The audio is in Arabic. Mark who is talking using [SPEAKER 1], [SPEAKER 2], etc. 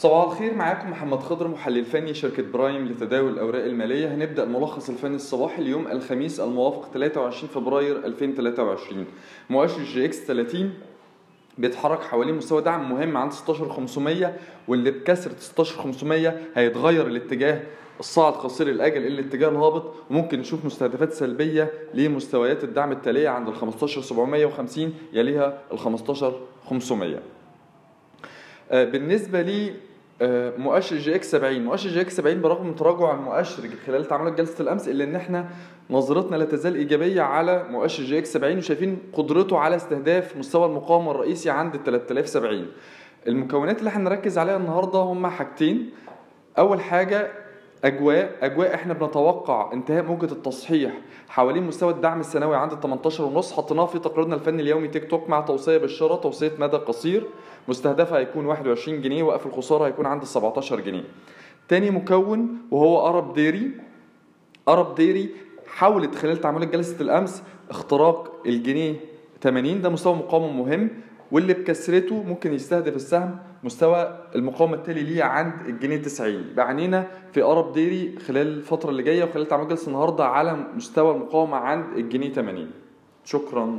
[SPEAKER 1] صباح الخير معاكم محمد خضر محلل فني شركة برايم لتداول الأوراق المالية. هنبدأ الملخص الفني الصباحي اليوم الخميس الموافق 23 فبراير 2023 مؤشر EGX 30 بيتحرك حوالين مستوى دعم مهم عند 16500 واللي بكسر 16500 هيتغير الاتجاه الصاعد قصير الأجل إلى الاتجاه الهابط وممكن نشوف مستهدفات سلبية لمستويات الدعم التالية عند ال 15750 يليها ال 15500 بالنسبة لي مؤشر جي إكس 70 مؤشر جي إكس 70 برغم تراجع المؤشر خلال تعاملات جلسة الأمس إلا إن إحنا نظرتنا لا تزال إيجابية على مؤشر EGX 70 وشايفين قدرته على استهداف مستوى المقاومة الرئيسي عند 3070 المكونات اللي إحنا نركز عليها النهارده هم حاجتين. أول حاجة أجواء أجواء إحنا بنتوقع انتهاء موجة التصحيح حوالين مستوى الدعم السنوي عند 18 ونص. حطيناه في تقريرنا الفني اليومي تيك توك مع توصية بالشراء توصية مدى قصير. مستهدفها هيكون 21 جنيه وقف الخسارة هيكون عند 17 جنيه. تاني مكون وهو أرب ديري. أرب ديري حاولت خلال تعاملات جلسة الأمس اختراق الجنيه 80 ده مستوى مقاومة مهم. واللي بكسرته ممكن يستهدف السهم مستوى المقاومة التالي ليه عند الجنيه 90 بعنينا في ارب ديري خلال الفترة اللي جاية وخلال تعاملات جلسه النهارده على مستوى المقاومة عند الجنيه 80 شكرا.